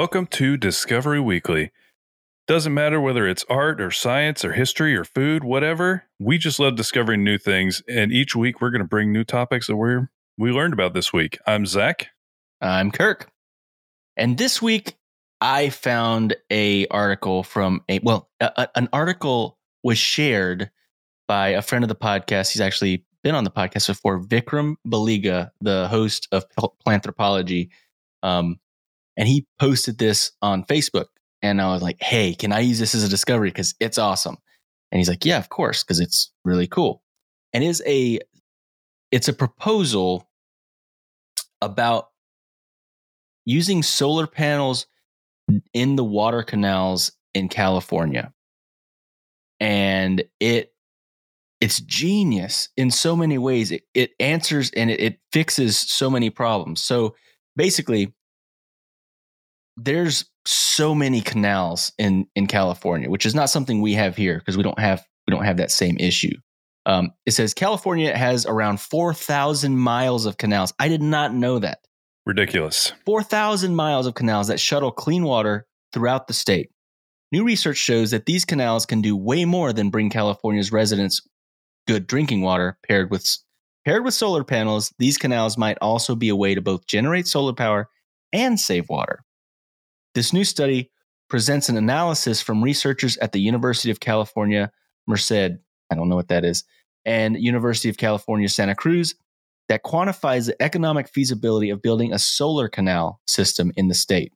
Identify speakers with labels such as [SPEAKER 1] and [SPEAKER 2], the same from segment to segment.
[SPEAKER 1] Welcome to Discovery Weekly. Doesn't matter whether it's art or science or history or food, whatever. We just love discovering new things, and each week we're going to bring new topics that we're, we learned about this week. I'm Zach.
[SPEAKER 2] I'm Kirk. And this week I found a article from a well, a, a- an article was shared by a friend of the podcast. He's actually been on the podcast before, Vikram Baliga, the host of Pl- Planthropology. Um, and he posted this on Facebook. And I was like, hey, can I use this as a discovery? Because it's awesome. And he's like, yeah, of course, because it's really cool. And is a it's a proposal about using solar panels in the water canals in California. And it it's genius in so many ways. It, it answers and it, it fixes so many problems. So basically, there's so many canals in in California, which is not something we have here because we don't have we don't have that same issue. Um, it says California has around four thousand miles of canals. I did not know that.
[SPEAKER 1] Ridiculous.
[SPEAKER 2] 4,000 miles of canals that shuttle clean water throughout the state. New research shows that these canals can do way more than bring California's residents good drinking water paired with paired with solar panels. These canals might also be a way to both generate solar power and save water. This new study presents an analysis from researchers at the University of California, Merced, I don't know what that is, and University of California, Santa Cruz that quantifies the economic feasibility of building a solar canal system in the state.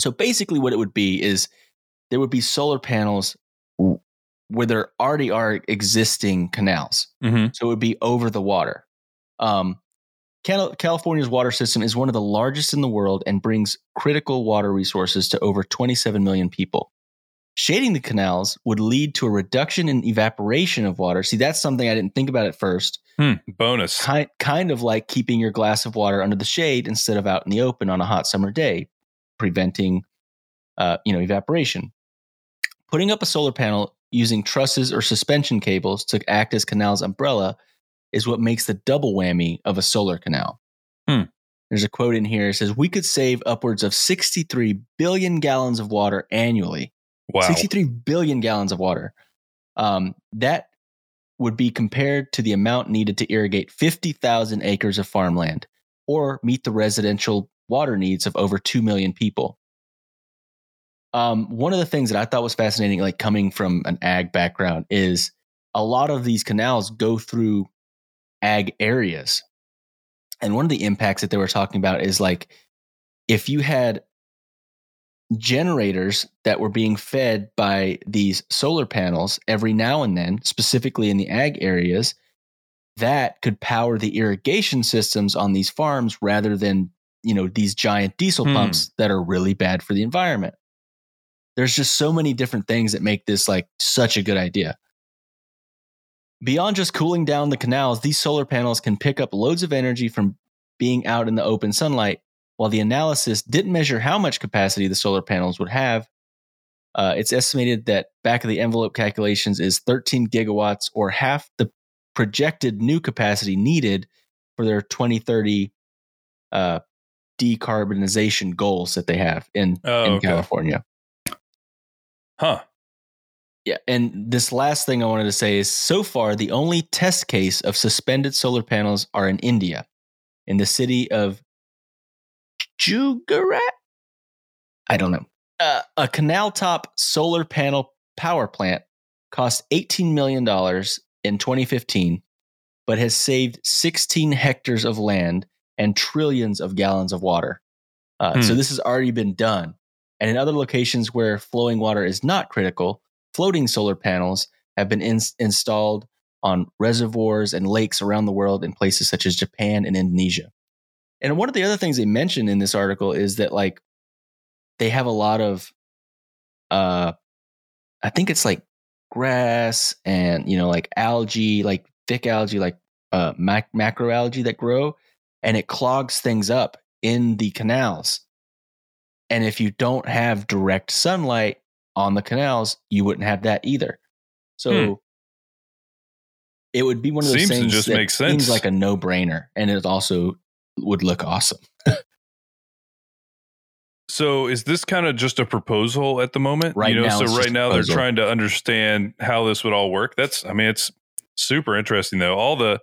[SPEAKER 2] So basically, what it would be is there would be solar panels where there already are existing canals.
[SPEAKER 1] hmm
[SPEAKER 2] So it would be over the water. Um, California's water system is one of the largest in the world and brings critical water resources to over 27 million people. Shading the canals would lead to a reduction in evaporation of water. See, that's something I didn't think about at first
[SPEAKER 1] Hmm. Bonus.
[SPEAKER 2] kind kind of like keeping your glass of water under the shade instead of out in the open on a hot summer day, preventing uh, you know evaporation. Putting up a solar panel using trusses or suspension cables to act as canal's umbrella is what makes the double whammy of a solar canal.
[SPEAKER 1] Hmm.
[SPEAKER 2] There's a quote in here. It says we could save upwards of 63 billion gallons of water annually.
[SPEAKER 1] Wow.
[SPEAKER 2] 63 billion gallons of water. Um, that would be compared to the amount needed to irrigate 50,000 acres of farmland or meet the residential water needs of over 2 million people. Um, one of the things that I thought was fascinating, like coming from an ag background, is a lot of these canals go through ag areas. And one of the impacts that they were talking about is like if you had generators that were being fed by these solar panels every now and then, specifically in the ag areas, that could power the irrigation systems on these farms rather than, you know, these giant diesel
[SPEAKER 1] Hmm.
[SPEAKER 2] pumps that are really bad for the environment. There's just so many different things that make this like such a good idea. Beyond just cooling down the canals, these solar panels can pick up loads of energy from being out in the open sunlight while the analysis didn't measure how much capacity the solar panels would have, uh, it's estimated that back of the envelope calculations is 13 gigawatts or half the projected new capacity needed for their 2030 uh, decarbonization goals that they have in,
[SPEAKER 1] Oh,
[SPEAKER 2] in
[SPEAKER 1] okay.
[SPEAKER 2] California.
[SPEAKER 1] Huh.
[SPEAKER 2] Yeah, and this last thing I wanted to say is so far the only test case of suspended solar panels are in India, in the city of Jugarat. I don't know. Uh, a canal top solar panel power plant cost $18 million in 2015, but has saved 16 hectares of land and trillions of gallons of water. Uh, So
[SPEAKER 1] Hmm.
[SPEAKER 2] this has already been done. And in other locations where flowing water is not critical, floating solar panels have been ins- installed on reservoirs and lakes around the world in places such as Japan and Indonesia. And one of the other things they mention in this article is that like they have a lot of uh I think it's like grass and you know like algae, like thick algae like uh mac- macroalgae that grow and it clogs things up in the canals. And if you don't have direct sunlight on the canals, you wouldn't have that either. So
[SPEAKER 1] Hmm.
[SPEAKER 2] it would be one of those
[SPEAKER 1] Seems to
[SPEAKER 2] things
[SPEAKER 1] just
[SPEAKER 2] that
[SPEAKER 1] make sense.
[SPEAKER 2] seems like a no-brainer, and it also would look awesome.
[SPEAKER 1] So is this kind of just a proposal at the moment?
[SPEAKER 2] Right
[SPEAKER 1] you know,
[SPEAKER 2] now,
[SPEAKER 1] so right now they're trying to understand how this would all work. That's I mean, it's super interesting though. All the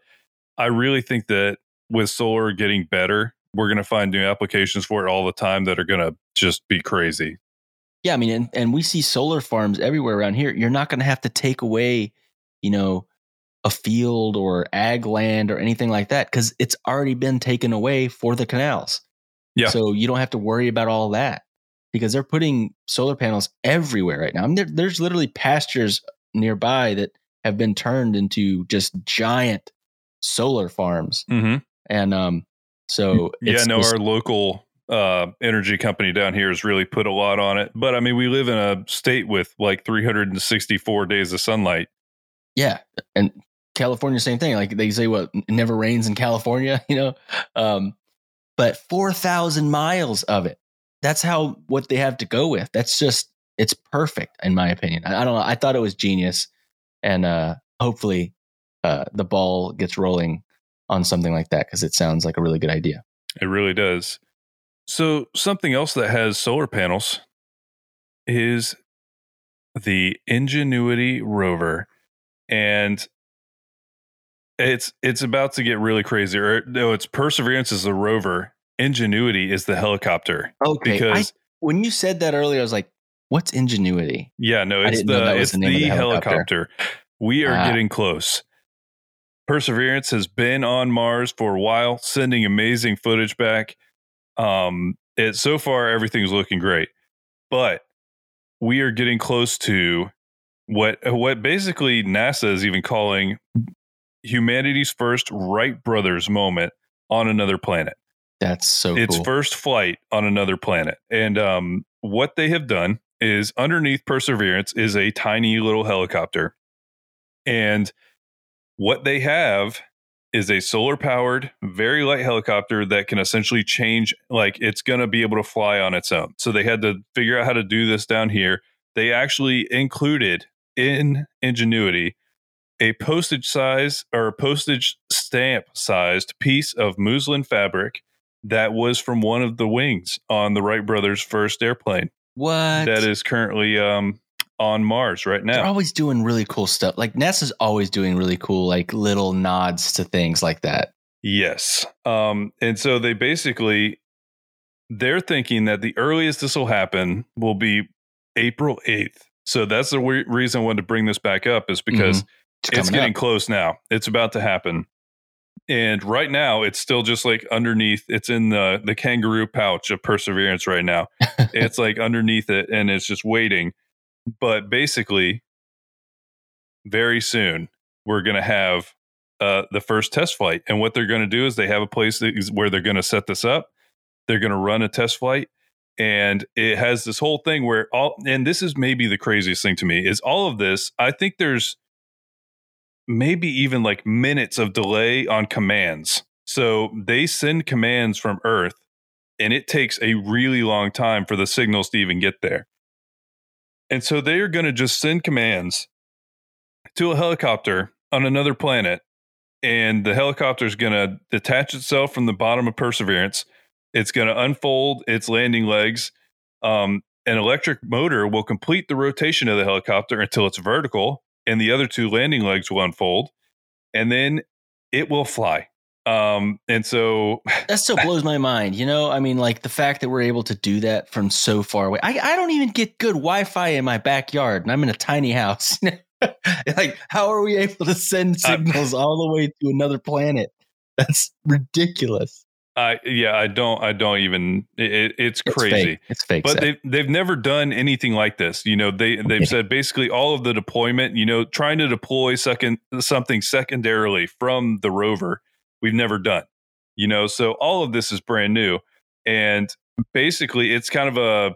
[SPEAKER 1] I really think that with solar getting better, we're gonna find new applications for it all the time that are gonna just be crazy.
[SPEAKER 2] Yeah, I mean, and, and we see solar farms everywhere around here. You're not going to have to take away, you know, a field or ag land or anything like that because it's already been taken away for the canals.
[SPEAKER 1] Yeah.
[SPEAKER 2] So you don't have to worry about all that because they're putting solar panels everywhere right now. I mean, there, there's literally pastures nearby that have been turned into just giant solar farms,
[SPEAKER 1] Mm-hmm.
[SPEAKER 2] and um, so
[SPEAKER 1] Yeah, no, our local uh, energy company down here has really put a lot on it. But I mean, we live in a state with like 364 days of sunlight.
[SPEAKER 2] Yeah, and California, same thing. Like they say, what never rains in California, you know. Um, but four thousand miles of it. That's how what they have to go with. That's just it's perfect in my opinion. I, I don't know. I thought it was genius, and uh, hopefully, uh, the ball gets rolling on something like that because it sounds like a really good idea.
[SPEAKER 1] It really does. So, something else that has solar panels is the Ingenuity rover, and it's it's about to get really crazy. Or no, it's Perseverance is the rover. Ingenuity is the helicopter
[SPEAKER 2] Okay,
[SPEAKER 1] because
[SPEAKER 2] I, when you said that earlier, I was like, "What's ingenuity?"
[SPEAKER 1] yeah, no, it's the it's
[SPEAKER 2] the
[SPEAKER 1] the
[SPEAKER 2] the
[SPEAKER 1] helicopter.
[SPEAKER 2] helicopter.
[SPEAKER 1] We are
[SPEAKER 2] Ah.
[SPEAKER 1] getting close. Perseverance has been on Mars for a while, sending amazing footage back. Um, it so far everything's looking great, but we are getting close to what what basically NASA is even calling humanity's first Wright brothers moment on another planet
[SPEAKER 2] That's so
[SPEAKER 1] its
[SPEAKER 2] cool.
[SPEAKER 1] first flight on another planet. And um, what they have done is underneath Perseverance is a tiny little helicopter. And what they have is a solar powered, very light helicopter that can essentially change, like it's going to be able to fly on its own. So they had to figure out how to do this down here. They actually included in Ingenuity a postage size or a postage stamp sized piece of muslin fabric that was from one of the wings on the Wright brothers' first airplane
[SPEAKER 2] what
[SPEAKER 1] that is currently um, on Mars right now.
[SPEAKER 2] They're always doing really cool stuff. Like NASA's always doing really cool, like little nods to things like that.
[SPEAKER 1] Yes. Um, and so they basically they're thinking that the earliest this will happen will be April 8th. So that's the re- reason I wanted to bring this back up is because
[SPEAKER 2] It's,
[SPEAKER 1] it's getting
[SPEAKER 2] up.
[SPEAKER 1] close now. It's about to happen. And right now it's still just like underneath it's in the the kangaroo pouch of perseverance right now. it's like underneath it and it's just waiting. But basically very soon we're going to have uh, the first test flight. And what they're going to do is they have a place where they're going to set this up. They're going to run a test flight. And it has this whole thing where all, and this is maybe the craziest thing to me is all of this. I think there's maybe even like minutes of delay on commands. So they send commands from Earth and it takes a really long time for the signals to even get there. And so they are going to just send commands to a helicopter on another planet and the helicopter is going to detach itself from the bottom of Perseverance. It's going to unfold its landing legs. Um, an electric motor will complete the rotation of the helicopter until it's vertical, and the other two landing legs will unfold, and then it will fly. Um, and so,
[SPEAKER 2] That still blows my mind. You know, I mean, like the fact that we're able to do that from so far away. I, I don't even get good Wi Fi in my backyard, and I'm in a tiny house. like, how are we able to send
[SPEAKER 1] Uh,
[SPEAKER 2] signals all the way to another planet? That's ridiculous.
[SPEAKER 1] I yeah, I don't, I don't even. It, it's
[SPEAKER 2] It's
[SPEAKER 1] crazy.
[SPEAKER 2] fake. It's fake.
[SPEAKER 1] but they've they've never done anything like this. You know, they they've said basically all of the deployment. You know, trying to deploy second something secondarily from the rover, we've never done. You know, so all of this is brand new, and basically it's kind of a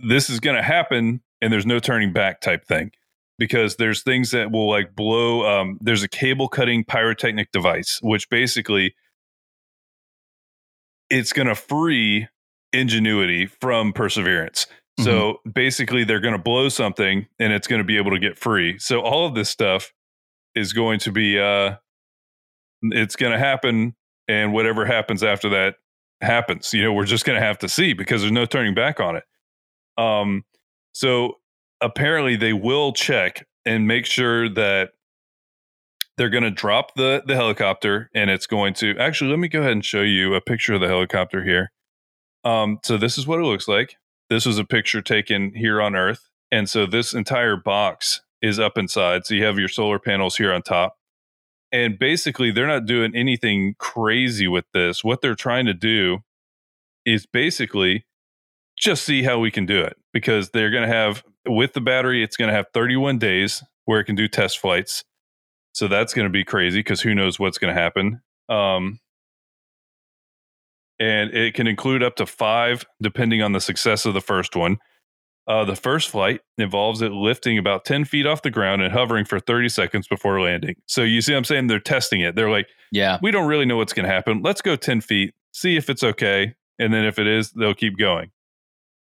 [SPEAKER 1] this is going to happen, and there's no turning back type thing because there's things that will like blow. Um, there's a cable cutting pyrotechnic device, which basically it's going to free ingenuity from perseverance. So basically, they're going to blow something and it's going to be able to get free. So all of this stuff is going to be, uh, it's going to happen. And whatever happens after that, happens. You know, we're just going to have to see because there's no turning back on it. Um, so apparently they will check and make sure that they're going to drop the the helicopter and it's going to actually let me go ahead and show you a picture of the helicopter here um so this is what it looks like this was a picture taken here on earth and so this entire box is up inside so you have your solar panels here on top and basically they're not doing anything crazy with this what they're trying to do is basically just see how we can do it because they're going to have with the battery it's going to have 31 days where it can do test flights so that's going to be crazy because who knows what's going to happen. Um, and it can include up to five, depending on the success of the first one. Uh, the first flight involves it lifting about 10 feet off the ground and hovering for 30 seconds before landing. So you see, I'm saying they're testing it. They're like,
[SPEAKER 2] yeah,
[SPEAKER 1] we don't really know what's going to happen. Let's go 10 feet, see if it's okay. And then if it is, they'll keep going.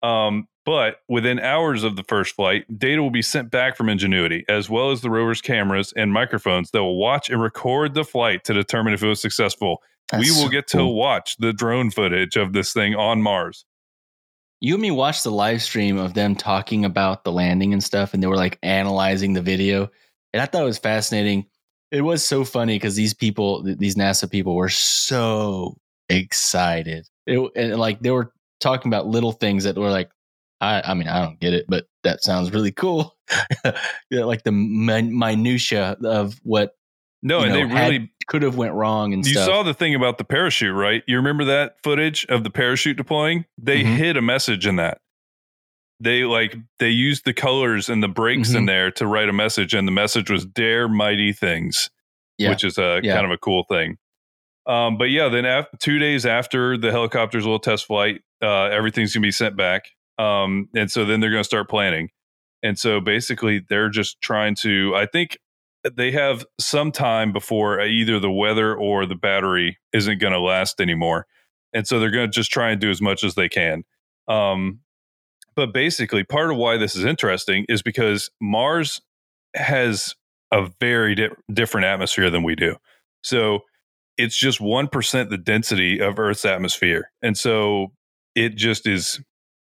[SPEAKER 1] Um, but within hours of the first flight, data will be sent back from Ingenuity, as well as the rover's cameras and microphones that will watch and record the flight to determine if it was successful. That's we will get cool. to watch the drone footage of this thing on Mars.
[SPEAKER 2] You and me watched the live stream of them talking about the landing and stuff, and they were like analyzing the video. And I thought it was fascinating. It was so funny because these people, these NASA people, were so excited. It, and like they were talking about little things that were like, I, I mean, I don't get it, but that sounds really cool. yeah, like the min- minutia of what.
[SPEAKER 1] No, and know, they really
[SPEAKER 2] could have went wrong. And
[SPEAKER 1] you
[SPEAKER 2] stuff.
[SPEAKER 1] saw the thing about the parachute, right? You remember that footage of the parachute deploying? They mm-hmm. hid a message in that. They like they used the colors and the breaks mm-hmm. in there to write a message, and the message was "Dare mighty things," yeah. which is a yeah. kind of a cool thing. Um, but yeah, then af- two days after the helicopter's little test flight, uh, everything's gonna be sent back. Um, and so then they're going to start planning. And so basically, they're just trying to, I think they have some time before either the weather or the battery isn't going to last anymore. And so they're going to just try and do as much as they can. Um, but basically, part of why this is interesting is because Mars has a very di- different atmosphere than we do. So it's just 1% the density of Earth's atmosphere. And so it just is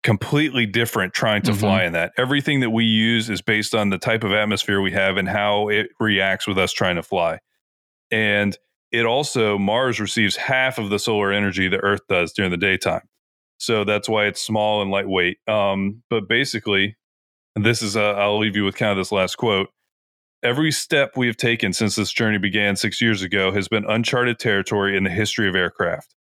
[SPEAKER 1] completely different trying to mm-hmm. fly in that. Everything that we use is based on the type of atmosphere we have and how it reacts with us trying to fly. And it also, Mars receives half of the solar energy the Earth does during the daytime. So that's why it's small and lightweight. Um, but basically, this is, i I'll leave you with kind of this last quote. Every step we have taken since this journey began six years ago has been uncharted territory in the history of aircraft.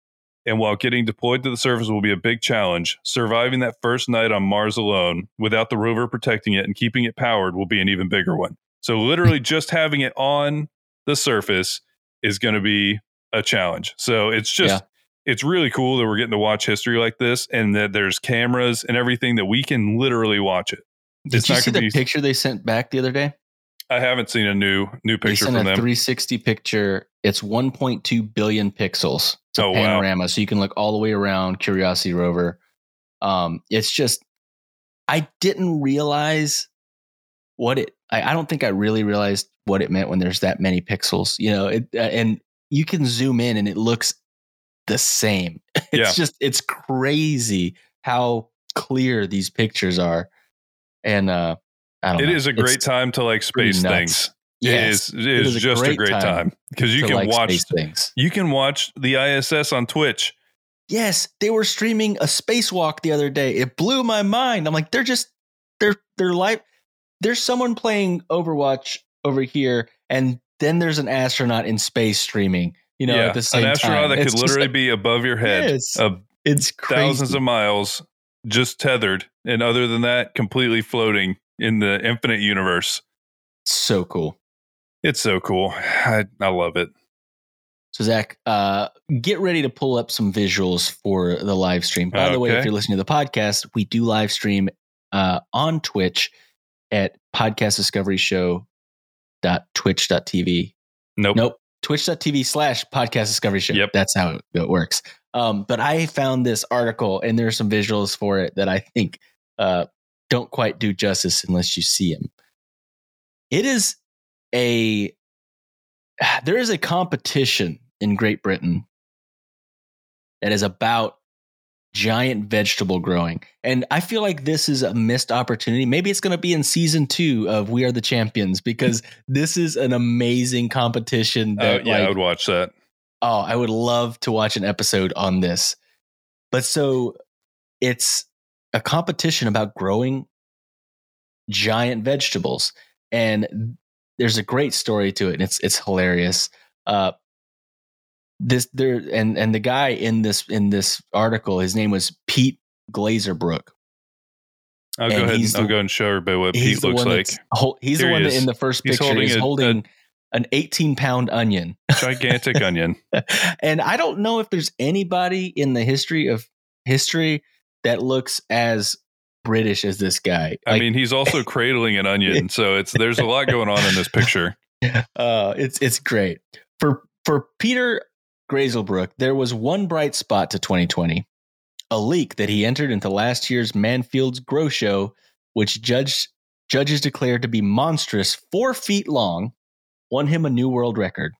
[SPEAKER 1] And while getting deployed to the surface will be a big challenge, surviving that first night on Mars alone without the rover protecting it and keeping it powered will be an even bigger one. So, literally, just having it on the surface is going to be a challenge. So, it's just, yeah. it's really cool that we're getting to watch history like this and that there's cameras and everything that we can literally watch it.
[SPEAKER 2] Did it's you see the be, picture they sent back the other day?
[SPEAKER 1] I haven't seen a new new picture from
[SPEAKER 2] a
[SPEAKER 1] them.
[SPEAKER 2] 360 picture. It's 1.2 billion pixels. It's a oh, panorama, wow. so you can look all the way around Curiosity rover. Um, it's just I didn't realize what it. I, I, don't think I really realized what it meant when there's that many pixels. You know, it, uh, and you can zoom in and it looks the same. It's yeah. just it's crazy how clear these pictures are, and uh,
[SPEAKER 1] it know. is a great it's time to like space things. Yes, it is, it is, just a great, time because you can like watch things. You can watch the ISS on Twitch.
[SPEAKER 2] Yes, they were streaming a spacewalk the other day. It blew my mind. I'm like, they're just they're they're like there's someone playing Overwatch over here, and then there's an astronaut in space streaming. You know, yeah, at the same
[SPEAKER 1] an astronaut
[SPEAKER 2] time.
[SPEAKER 1] that it's could literally like, be above your head,
[SPEAKER 2] yes, it's
[SPEAKER 1] crazy. thousands of miles, just tethered, and other than that, completely floating in the infinite universe.
[SPEAKER 2] So cool.
[SPEAKER 1] It's so cool. I, I love it.
[SPEAKER 2] So Zach, uh, get ready to pull up some visuals for the live stream. By okay. the way, if you're listening to the podcast, we do live stream uh, on Twitch at podcast discovery show dot twitch tv.
[SPEAKER 1] Nope.
[SPEAKER 2] Nope. Twitch.tv slash podcast discovery show.
[SPEAKER 1] Yep.
[SPEAKER 2] That's how it works. Um, but I found this article and there's some visuals for it that I think uh, don't quite do justice unless you see him. It is a there is a competition in Great Britain that is about giant vegetable growing. And I feel like this is a missed opportunity. Maybe it's going to be in season two of We Are the Champions because this is an amazing competition.
[SPEAKER 1] Oh
[SPEAKER 2] That,
[SPEAKER 1] yeah,
[SPEAKER 2] like,
[SPEAKER 1] I would watch that.
[SPEAKER 2] Oh, I would love to watch an episode on this. But so it's a competition about growing giant vegetables. And there's a great story to it. And it's it's hilarious. Uh this there and and the guy in this in this article, his name was Pete Glazebrook.
[SPEAKER 1] I'll
[SPEAKER 2] And
[SPEAKER 1] go ahead.
[SPEAKER 2] he's
[SPEAKER 1] And, I'll go and show everybody what Pete looks like.
[SPEAKER 2] he's
[SPEAKER 1] Here
[SPEAKER 2] the one
[SPEAKER 1] he
[SPEAKER 2] that in the first
[SPEAKER 1] He's
[SPEAKER 2] picture
[SPEAKER 1] holding
[SPEAKER 2] is
[SPEAKER 1] a-
[SPEAKER 2] holding an 18 pound onion.
[SPEAKER 1] Gigantic onion.
[SPEAKER 2] and I don't know if there's anybody in the history of history that looks as British as this guy.
[SPEAKER 1] I mean, he's also cradling an onion, so it's there's a lot going on in this picture.
[SPEAKER 2] uh, it's it's great for for Peter Glazebrook. There was one bright spot to 2020, a leek that he entered into last year's Manfield's Grow Show, which judge judges declared to be monstrous, four feet long, won him a new world record.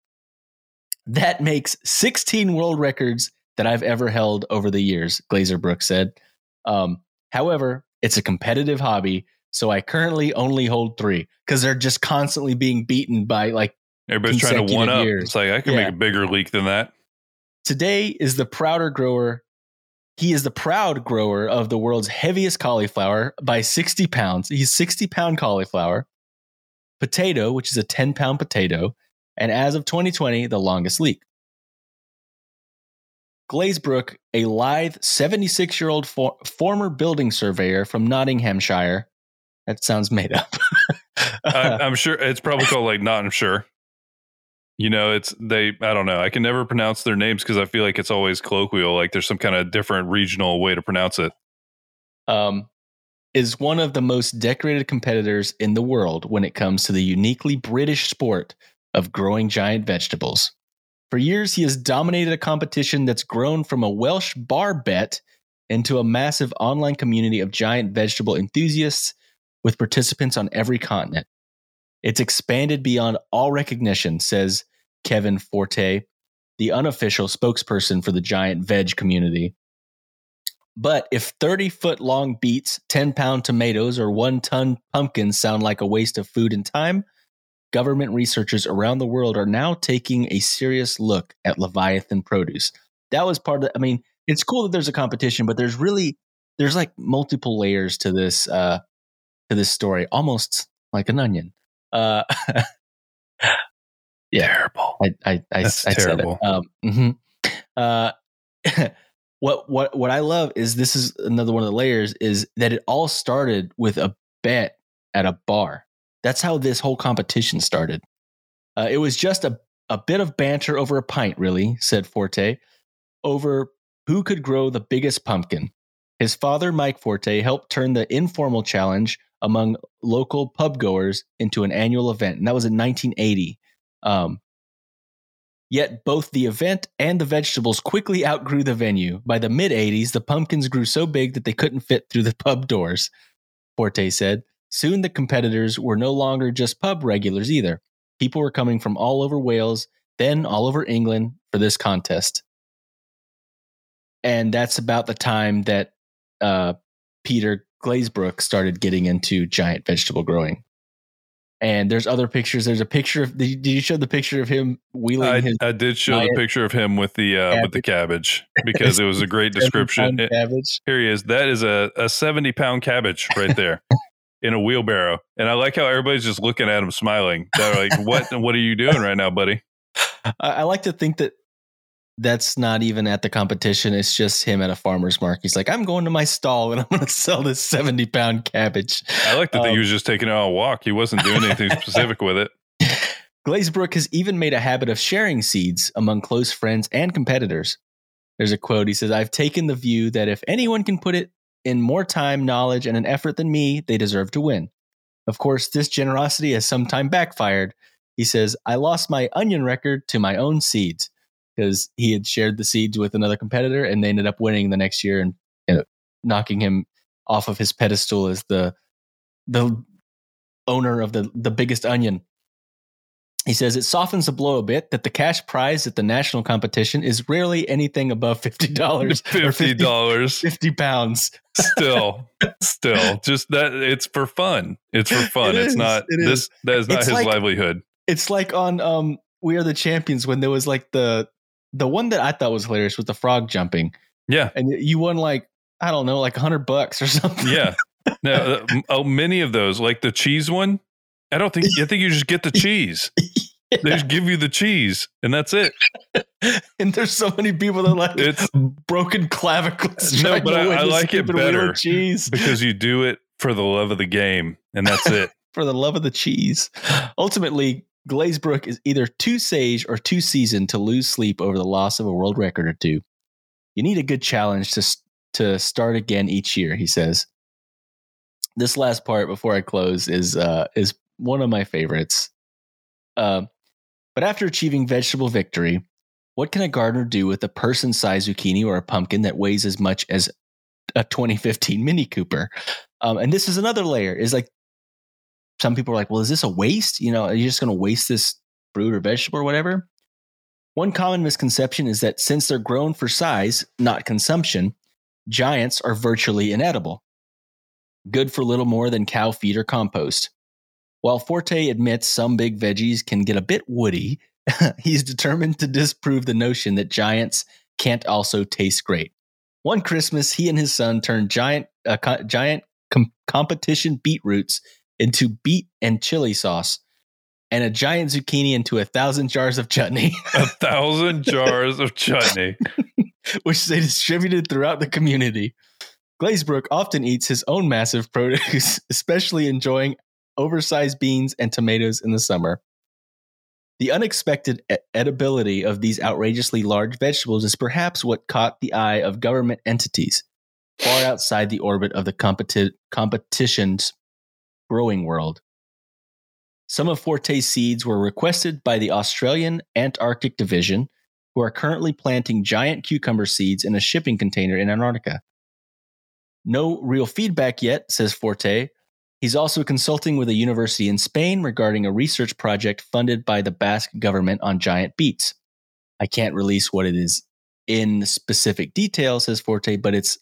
[SPEAKER 2] That makes 16 world records that I've ever held over the years, Glazebrook said. Um, however, it's a competitive hobby, so I currently only hold three because they're just constantly being beaten by like
[SPEAKER 1] Everybody's trying to one up.
[SPEAKER 2] years.
[SPEAKER 1] It's like I can
[SPEAKER 2] Yeah.
[SPEAKER 1] make a bigger leek than that.
[SPEAKER 2] today is the prouder grower. He is the proud grower of the world's heaviest cauliflower by 60 pounds. He's 60 pound cauliflower, potato, which is a 10 pound potato, and as of 2020, the longest leek. Glazebrook, a lithe 76 year old for- former building surveyor from Nottinghamshire. That sounds made up.
[SPEAKER 1] I, I'm sure it's probably called like not I'm sure. You know, it's they. I don't know. I can never pronounce their names because I feel like it's always colloquial. Like there's some kind of different regional way to pronounce it.
[SPEAKER 2] um, is one of the most decorated competitors in the world when it comes to the uniquely British sport of growing giant vegetables. For years, he has dominated a competition that's grown from a Welsh bar bet into a massive online community of giant vegetable enthusiasts with participants on every continent. It's expanded beyond all recognition, says Kevin Fortey, the unofficial spokesperson for the giant veg community. But if 30 foot long beets, 10 pound tomatoes, or one ton pumpkins sound like a waste of food and time, government researchers around the world are now taking a serious look at Leviathan produce. That was part of, I mean, it's cool that there's a competition, but there's really, there's like multiple layers to this, uh, to this story, almost like an onion. Uh, Yeah.
[SPEAKER 1] Terrible.
[SPEAKER 2] I I I,
[SPEAKER 1] That's
[SPEAKER 2] I
[SPEAKER 1] terrible.
[SPEAKER 2] said it. Um, mhm. uh, what what what I love is this is another one of the layers is that it all started with a bet at a bar. That's how this whole competition started. Uh, it was just a a bit of banter over a pint, really," said Fortey, over who could grow the biggest pumpkin. His father, Mike Fortey, helped turn the informal challenge among local pub goers into an annual event, and that was in 1980. Um, yet both the event and the vegetables quickly outgrew the venue. By the mid 80s, the pumpkins grew so big that they couldn't fit through the pub doors, Fortey said. Soon the competitors were no longer just pub regulars either. People were coming from all over Wales, then all over England for this contest. And that's about the time that uh, Peter Glazebrook started getting into giant vegetable growing. And there's other pictures. There's a picture of. Did you show the picture of him wheeling
[SPEAKER 1] I,
[SPEAKER 2] his
[SPEAKER 1] I did show the picture of him with the uh, with the cabbage because it was a great description.
[SPEAKER 2] seven-pound cabbage?
[SPEAKER 1] Here he is. That is a, a 70 pound cabbage right there in a wheelbarrow. And I like how everybody's just looking at him smiling. They're like, what, what are you doing right now, buddy?
[SPEAKER 2] I, I like to think that that's not even at the competition. It's just him at a farmer's market. He's like, I'm going to my stall and I'm going to sell this 70 pound cabbage.
[SPEAKER 1] I like to think
[SPEAKER 2] Um,
[SPEAKER 1] he was just taking it on a walk. He wasn't doing anything specific with it.
[SPEAKER 2] Glazebrook has even made a habit of sharing seeds among close friends and competitors. There's a quote. He says, I've taken the view that if anyone can put it in more time, knowledge, and an effort than me, they deserve to win. Of course, this generosity has sometime backfired. He says, I lost my onion record to my own seeds because he had shared the seeds with another competitor and they ended up winning the next year and know, knocking him off of his pedestal as the the owner of the the biggest onion. He says it softens the blow a bit that the cash prize at the national competition is rarely anything above fifty dollars.
[SPEAKER 1] Fifty dollars.
[SPEAKER 2] Fifty pounds.
[SPEAKER 1] still, still, just that it's for fun. It's for fun.
[SPEAKER 2] It
[SPEAKER 1] it's
[SPEAKER 2] is,
[SPEAKER 1] not
[SPEAKER 2] it
[SPEAKER 1] this.
[SPEAKER 2] is.
[SPEAKER 1] That is not
[SPEAKER 2] It's
[SPEAKER 1] his
[SPEAKER 2] like-
[SPEAKER 1] livelihood.
[SPEAKER 2] It's like on um We Are the Champions when there was like the the one that I thought was hilarious was the frog jumping.
[SPEAKER 1] Yeah,
[SPEAKER 2] And you won like, I don't know, like a hundred bucks or something.
[SPEAKER 1] yeah. No, uh, oh, many of those, like the cheese one. I don't think. I think you just get the cheese. They just give you the cheese, and that's it.
[SPEAKER 2] and there's so many people that like
[SPEAKER 1] It's
[SPEAKER 2] broken clavicles.
[SPEAKER 1] No, but I- I like it
[SPEAKER 2] stupid wheel of
[SPEAKER 1] better
[SPEAKER 2] Cheese
[SPEAKER 1] because you do it for the love of the game, and that's it.
[SPEAKER 2] for the love of the cheese. Ultimately, Glazebrook is either too sage or too seasoned to lose sleep over the loss of a world record or two. You need a good challenge to to start again each year, he says. This last part before I close is uh, is one of my favorites. Uh, but after achieving vegetable victory, what can a gardener do with a person-sized zucchini or a pumpkin that weighs as much as a 2015 Mini Cooper? Um, and this is another layer. Is like some people are like, well, is this a waste? You know, are you just going to waste this fruit or vegetable or whatever? One common misconception is that since they're grown for size, not consumption, giants are virtually inedible, good for little more than cow feed or compost. While Fortey admits some big veggies can get a bit woody, he's determined to disprove the notion that giants can't also taste great. One Christmas, he and his son turned giant, uh, co- giant com- competition beetroots into beet and chili sauce, and a giant zucchini into a thousand jars of chutney,
[SPEAKER 1] A thousand jars of chutney.
[SPEAKER 2] which they distributed throughout the community. Glazebrook often eats his own massive produce, especially enjoying oversized beans and tomatoes in the summer. The unexpected edibility of these outrageously large vegetables is perhaps what caught the eye of government entities far outside the orbit of the competi- competition's growing world. Some of Fortey's seeds were requested by the Australian Antarctic Division, who are currently planting giant cucumber seeds in a shipping container in Antarctica. No real feedback yet, says Fortey. He's also consulting with a university in Spain regarding a research project funded by the Basque government on giant beets. I can't release what it is in specific detail, says Fortey, but it's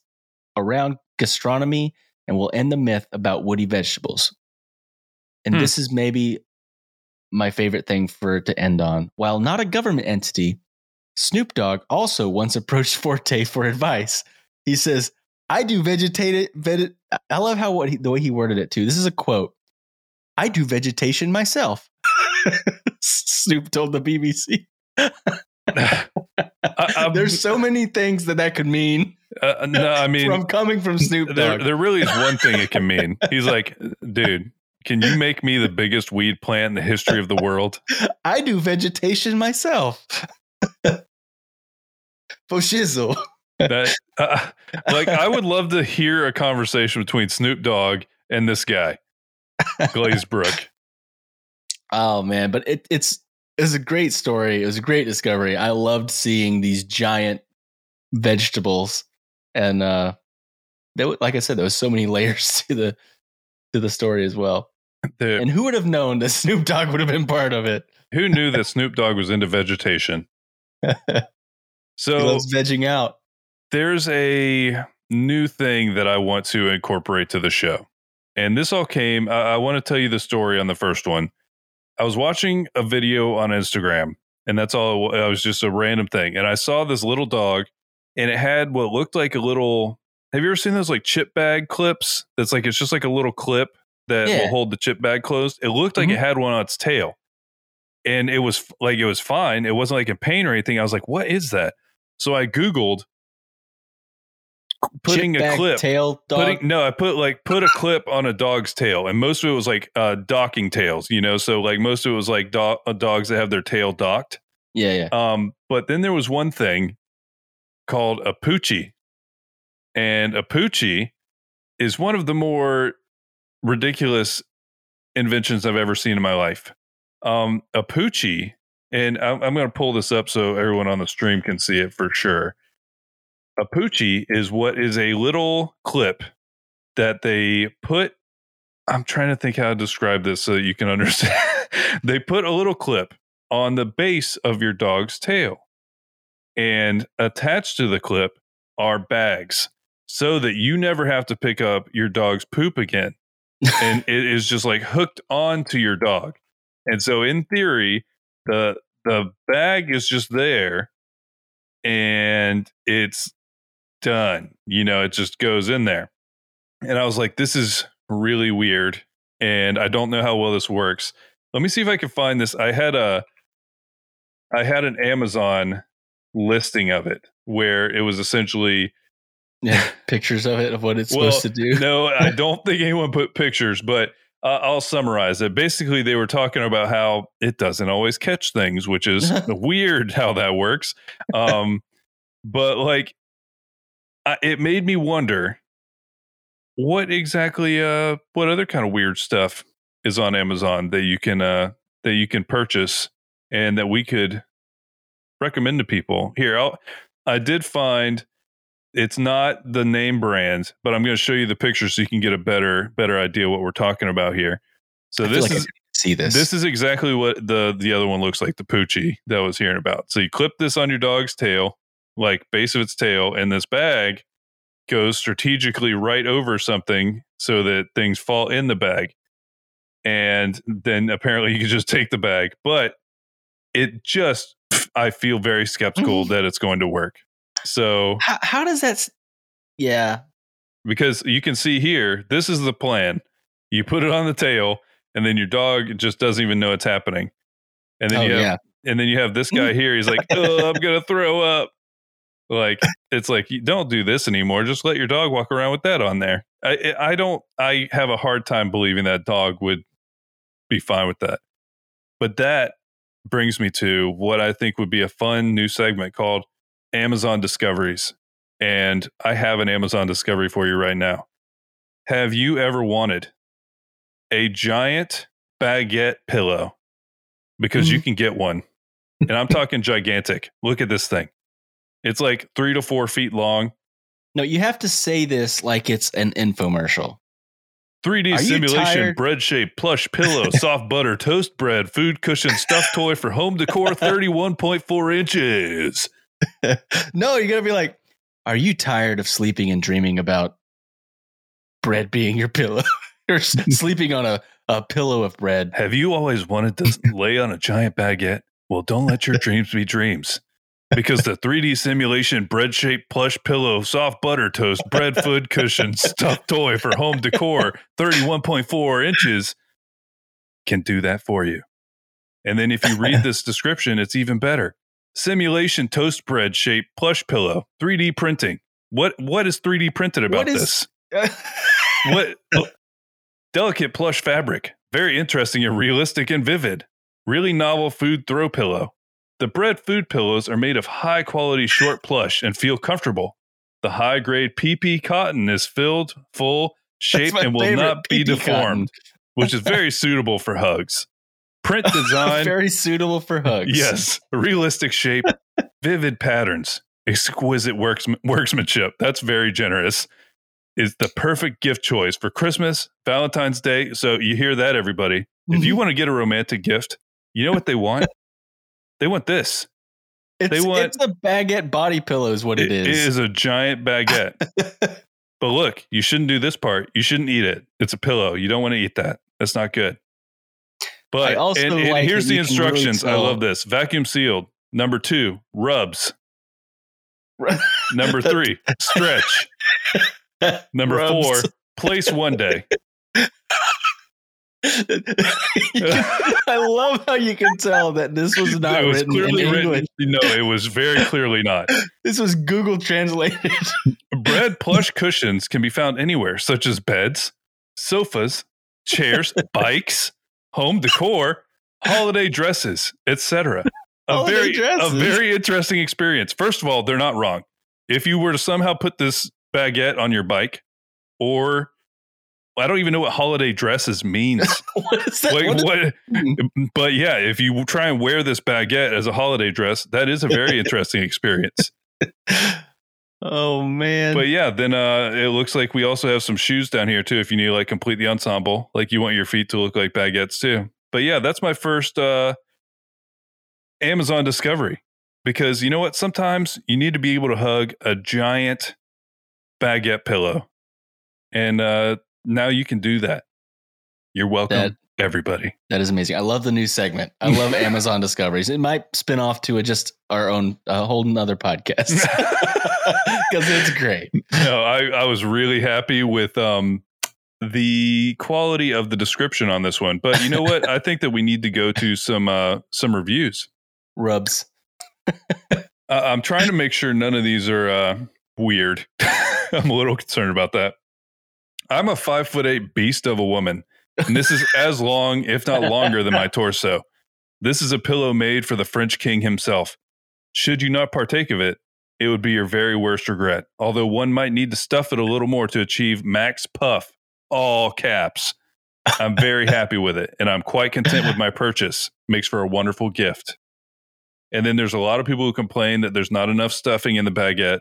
[SPEAKER 2] around gastronomy and will end the myth about woody vegetables. And
[SPEAKER 1] Hmm.
[SPEAKER 2] this is maybe my favorite thing for to end on. While not a government entity, Snoop Dogg also once approached Fortey for advice. He says, I do vegetated, veg- I love how what he, the way he worded it too. This is a quote. I do vegetation myself. Snoop told the BBC.
[SPEAKER 1] I, I'm-
[SPEAKER 2] There's so many things that that could mean
[SPEAKER 1] uh, uh no, I mean,
[SPEAKER 2] from coming from Snoop
[SPEAKER 1] there, there really is one thing it can mean. He's like, dude, can you make me the biggest weed plant in the history of the world?
[SPEAKER 2] I do vegetation myself. For shizzle.
[SPEAKER 1] That, uh, like, I would love to hear a conversation between Snoop Dogg and this guy, Glazebrook.
[SPEAKER 2] Oh man, but it, it's it was a great story. It was a great discovery. I loved seeing these giant vegetables, and uh, there, like I said, there was so many layers to the to the story as well.
[SPEAKER 1] The-
[SPEAKER 2] And who would have known that Snoop Dogg would have been part of it?
[SPEAKER 1] who knew that Snoop Dogg was into vegetation?
[SPEAKER 2] he
[SPEAKER 1] So
[SPEAKER 2] loves vegging out.
[SPEAKER 1] There's a new thing that I want to incorporate to the show. And this all came, I, I want to tell you the story on the first one. I was watching a video on Instagram, and that's all it was just a random thing. And I saw this little dog, and it had what looked like a little. Have you ever seen those like chip bag clips? That's like, it's just like a little clip that
[SPEAKER 2] Yeah.
[SPEAKER 1] will hold the chip bag closed. It looked like
[SPEAKER 2] Mhm.
[SPEAKER 1] it had one on its tail. And it was like, it was fine. It wasn't like in pain or anything. I was like, what is that? So I Googled putting a clip.
[SPEAKER 2] tail dog.
[SPEAKER 1] putting no i put like put a clip on a dog's tail and most of it was like uh docking tails you know? So like most of it was like do- uh, dogs that have their tail docked.
[SPEAKER 2] Yeah, yeah.
[SPEAKER 1] um but then there was one thing called a poochie. And a poochie is one of the more ridiculous inventions i've ever seen in my life. Um a poochie and i'm, I'm going to pull this up so everyone on the stream can see it for sure a poochie is what is a little clip that they put I'm trying to think how to describe this so that you can understand. they put a little clip on the base of your dog's tail, and attached to the clip are bags so that you never have to pick up your dog's poop again. and it is just like hooked onto your dog. And so in theory, the the bag is just there and it's done. You know, it just goes in there. And I was like, this is really weird. And I don't know how well this works. Let me see if I can find this. I had a I had an Amazon listing of it where it was essentially
[SPEAKER 2] yeah, pictures of it of what it's well, supposed to do.
[SPEAKER 1] no, I don't think anyone put pictures, but uh, I'll summarize it. Basically, they were talking about how it doesn't always catch things, which is weird how that works. Um, but like, I, it made me wonder what exactly, uh, what other kind of weird stuff is on Amazon that you can, uh, that you can purchase and that we could recommend to people. Here, I'll, I did find it's not the name brand, but I'm going to show you the picture so you can get a better better idea what we're talking about here. So
[SPEAKER 2] I
[SPEAKER 1] this
[SPEAKER 2] like
[SPEAKER 1] is
[SPEAKER 2] see this.
[SPEAKER 1] This is exactly what the the other one looks like, the Poochie that I was hearing about. So you clip this on your dog's tail, like base of its tail, and this bag goes strategically right over something so that things fall in the bag. And then apparently you can just take the bag, but it just I feel very skeptical mm-hmm. that it's going to work. So
[SPEAKER 2] how, how does that? Yeah,
[SPEAKER 1] because you can see here, this is the plan. You put it on the tail, and then your dog just doesn't even know it's happening. And then
[SPEAKER 2] oh,
[SPEAKER 1] you have,
[SPEAKER 2] yeah.
[SPEAKER 1] and then you have this guy here. He's like, "Oh, I'm gonna throw up." Like it's like you don't do this anymore. Just let your dog walk around with that on there. I I don't. I have a hard time believing that dog would be fine with that. But that brings me to what I think would be a fun new segment called Amazon discoveries. And I have an Amazon discovery for you right now. Have you ever wanted a giant baguette pillow? Because mm-hmm. you can get one. And I'm talking gigantic. Look at this thing. It's like three to four feet long.
[SPEAKER 2] No, you have to say this like it's an infomercial.
[SPEAKER 1] 3D Are simulation, bread shape, plush pillow, soft butter, toast bread, food cushion, stuffed toy for home decor, 31.4 inches.
[SPEAKER 2] no, you're gonna be like, are you tired of sleeping and dreaming about bread being your pillow? or sleeping on a, a pillow of bread.
[SPEAKER 1] Have you always wanted to lay on a giant baguette? Well, don't let your dreams be dreams. Because the 3D simulation bread shaped plush pillow, soft butter toast, bread food cushion, stuffed toy for home decor, 31.4 inches can do that for you. And then if you read this description, it's even better simulation toast bread shaped plush pillow, 3D printing. What what is 3D printed about this? what oh, delicate plush fabric, very interesting and realistic and vivid. Really novel food throw pillow. The bread food pillows are made of high quality short plush and feel comfortable. The high grade PP cotton is filled, full, shaped, and will not be deformed, which is very suitable for hugs. Print design
[SPEAKER 2] very suitable for hugs.
[SPEAKER 1] Yes realistic shape vivid patterns exquisite works, workmanship. That's very generous. Is the perfect gift choice for christmas valentine's day. So you hear that everybody. If you mm-hmm. want to get a romantic gift you know what they want they want this
[SPEAKER 2] it's, they want, it's a baguette body pillow is what it, it is
[SPEAKER 1] it is a giant baguette but look you shouldn't do this part you shouldn't eat it it's a pillow you don't want to eat that that's not good but also and, and like here's the instructions. Really I love this. Vacuum sealed. Number two, rubs. Number three, stretch. Number rubs. four, place one day.
[SPEAKER 2] I love how you can tell that this was not was written in English.
[SPEAKER 1] No, it was very clearly not.
[SPEAKER 2] this was Google translated.
[SPEAKER 1] Bread plush cushions can be found anywhere, such as beds, sofas, chairs, bikes, home decor, holiday dresses, etc. A very dresses. a very interesting experience. First of all, they're not wrong. If you were to somehow put this baguette on your bike, or I don't even know what holiday dresses means. what is that? Like, what, what, but yeah, if you try and wear this baguette as a holiday dress, that is a very interesting experience.
[SPEAKER 2] Oh man.
[SPEAKER 1] But yeah, then uh, it looks like we also have some shoes down here too. If you need to like complete the ensemble, like you want your feet to look like baguettes too. But yeah, that's my first uh, Amazon discovery because you know what? Sometimes you need to be able to hug a giant baguette pillow, and uh, now you can do that. You're welcome,
[SPEAKER 2] That-
[SPEAKER 1] everybody.
[SPEAKER 2] that is amazing. I love the new segment. I love Amazon discoveries. It might spin off to a just our own a whole nother podcast because it's great.
[SPEAKER 1] no, I, I was really happy with um the quality of the description on this one. But you know what? I think that we need to go to some uh some reviews.
[SPEAKER 2] Rubs.
[SPEAKER 1] Uh, I'm trying to make sure none of these are uh weird. I'm a little concerned about that. I'm a five foot eight beast of a woman, and this is as long, if not longer, than my torso. This is a pillow made for the French king himself. Should you not partake of it, it would be your very worst regret. Although one might need to stuff it a little more to achieve max puff, all caps. I'm very happy with it, and I'm quite content with my purchase. Makes for a wonderful gift. And then there's a lot of people who complain that there's not enough stuffing in the baguette.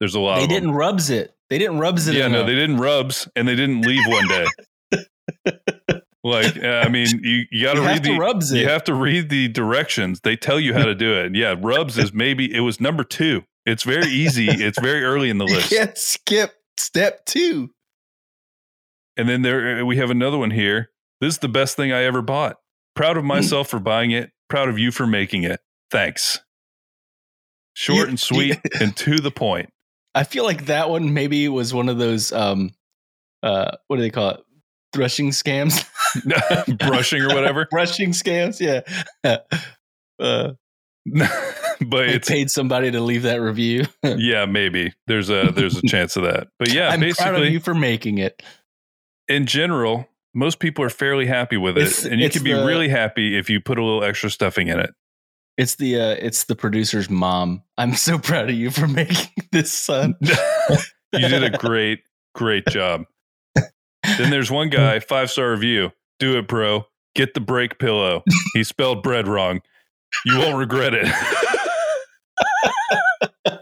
[SPEAKER 1] There's a lot
[SPEAKER 2] They didn't rubs it. They didn't rubs it.
[SPEAKER 1] Yeah, no, they didn't rubs, and they didn't leave one day. like, uh, I mean, you, you got to read the
[SPEAKER 2] rubs it.
[SPEAKER 1] you have to read the directions. They tell you how to do it. Yeah, rubs is maybe it was number two. It's very easy. It's very early in the
[SPEAKER 2] You
[SPEAKER 1] list.
[SPEAKER 2] can't skip step two.
[SPEAKER 1] And then there we have another one here. This is the best thing I ever bought. Proud of
[SPEAKER 2] Hmm.
[SPEAKER 1] myself for buying it. Proud of you for making it. Thanks. Short and sweet and to the point.
[SPEAKER 2] I feel like that one maybe was one of those um uh what do they call it? Threshing scams?
[SPEAKER 1] Brushing or whatever.
[SPEAKER 2] Brushing scams, yeah. uh
[SPEAKER 1] but it's
[SPEAKER 2] paid somebody to leave that review.
[SPEAKER 1] yeah, maybe. There's a there's a chance of that. But yeah,
[SPEAKER 2] I'm proud of
[SPEAKER 1] basically
[SPEAKER 2] you for making it.
[SPEAKER 1] in general, most people are fairly happy with it.
[SPEAKER 2] It's-
[SPEAKER 1] and you can be
[SPEAKER 2] the-
[SPEAKER 1] really happy if you put a little extra stuffing in it.
[SPEAKER 2] It's the uh it's the producer's mom. I'm so proud of you for making this son.
[SPEAKER 1] you did a great, great job. Then there's one guy, five star review. Do it, bro. Get the break pillow. He spelled bread wrong. You won't regret it.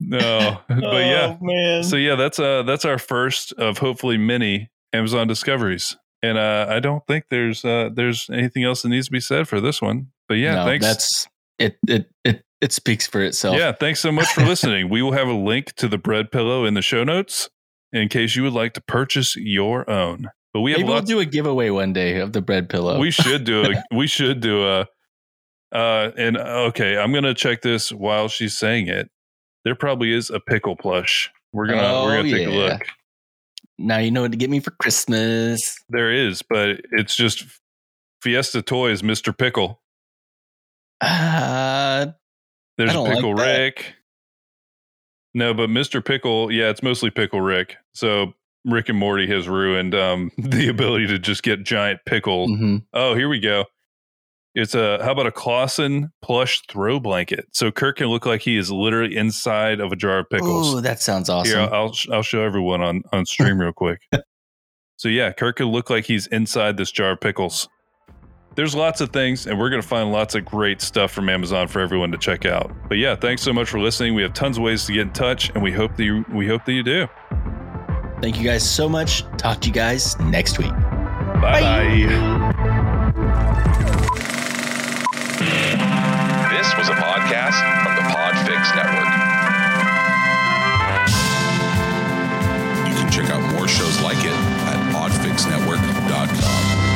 [SPEAKER 1] no, but yeah.
[SPEAKER 2] Oh, man.
[SPEAKER 1] So yeah, that's uh that's our first of hopefully many Amazon discoveries. And uh I don't think there's uh there's anything else that needs to be said for this one. But yeah,
[SPEAKER 2] no,
[SPEAKER 1] thanks.
[SPEAKER 2] that's it it it it speaks for itself.
[SPEAKER 1] Yeah, thanks so much for listening. we will have a link to the bread pillow in the show notes in case you would like to purchase your own. But we have
[SPEAKER 2] Maybe we'll do a giveaway one day of the bread pillow.
[SPEAKER 1] we should do a we should do a uh and okay, I'm going to check this while she's saying it. There probably is a pickle plush. We're going to we're
[SPEAKER 2] Oh,
[SPEAKER 1] going to take a look.
[SPEAKER 2] now you know what to get me for Christmas.
[SPEAKER 1] There is, but it's just Fiesta Toys Mr. Pickle.
[SPEAKER 2] Uh,
[SPEAKER 1] There's
[SPEAKER 2] like
[SPEAKER 1] Pickle
[SPEAKER 2] that.
[SPEAKER 1] Rick. No, but Mr. Pickle, yeah, it's mostly Pickle Rick. So Rick and Morty has ruined um, the ability to just get giant pickle.
[SPEAKER 2] mhm.
[SPEAKER 1] Oh, here we go. It's a how about a Claussen plush throw blanket? So Kirk can look like he is literally inside of a jar of pickles.
[SPEAKER 2] Oh, that sounds awesome.
[SPEAKER 1] Here, I'll I'll show everyone on on stream real quick. So yeah, Kirk can look like he's inside this jar of pickles. There's lots of things, and we're gonna find lots of great stuff from Amazon for everyone to check out. But yeah, thanks so much for listening. We have tons of ways to get in touch, and we hope that you we hope that you do.
[SPEAKER 2] Thank you guys so much. Talk to you guys next week.
[SPEAKER 1] Bye bye.
[SPEAKER 3] This was a podcast from the Podfix Network. You can check out more shows like it at podfixnetwork.com.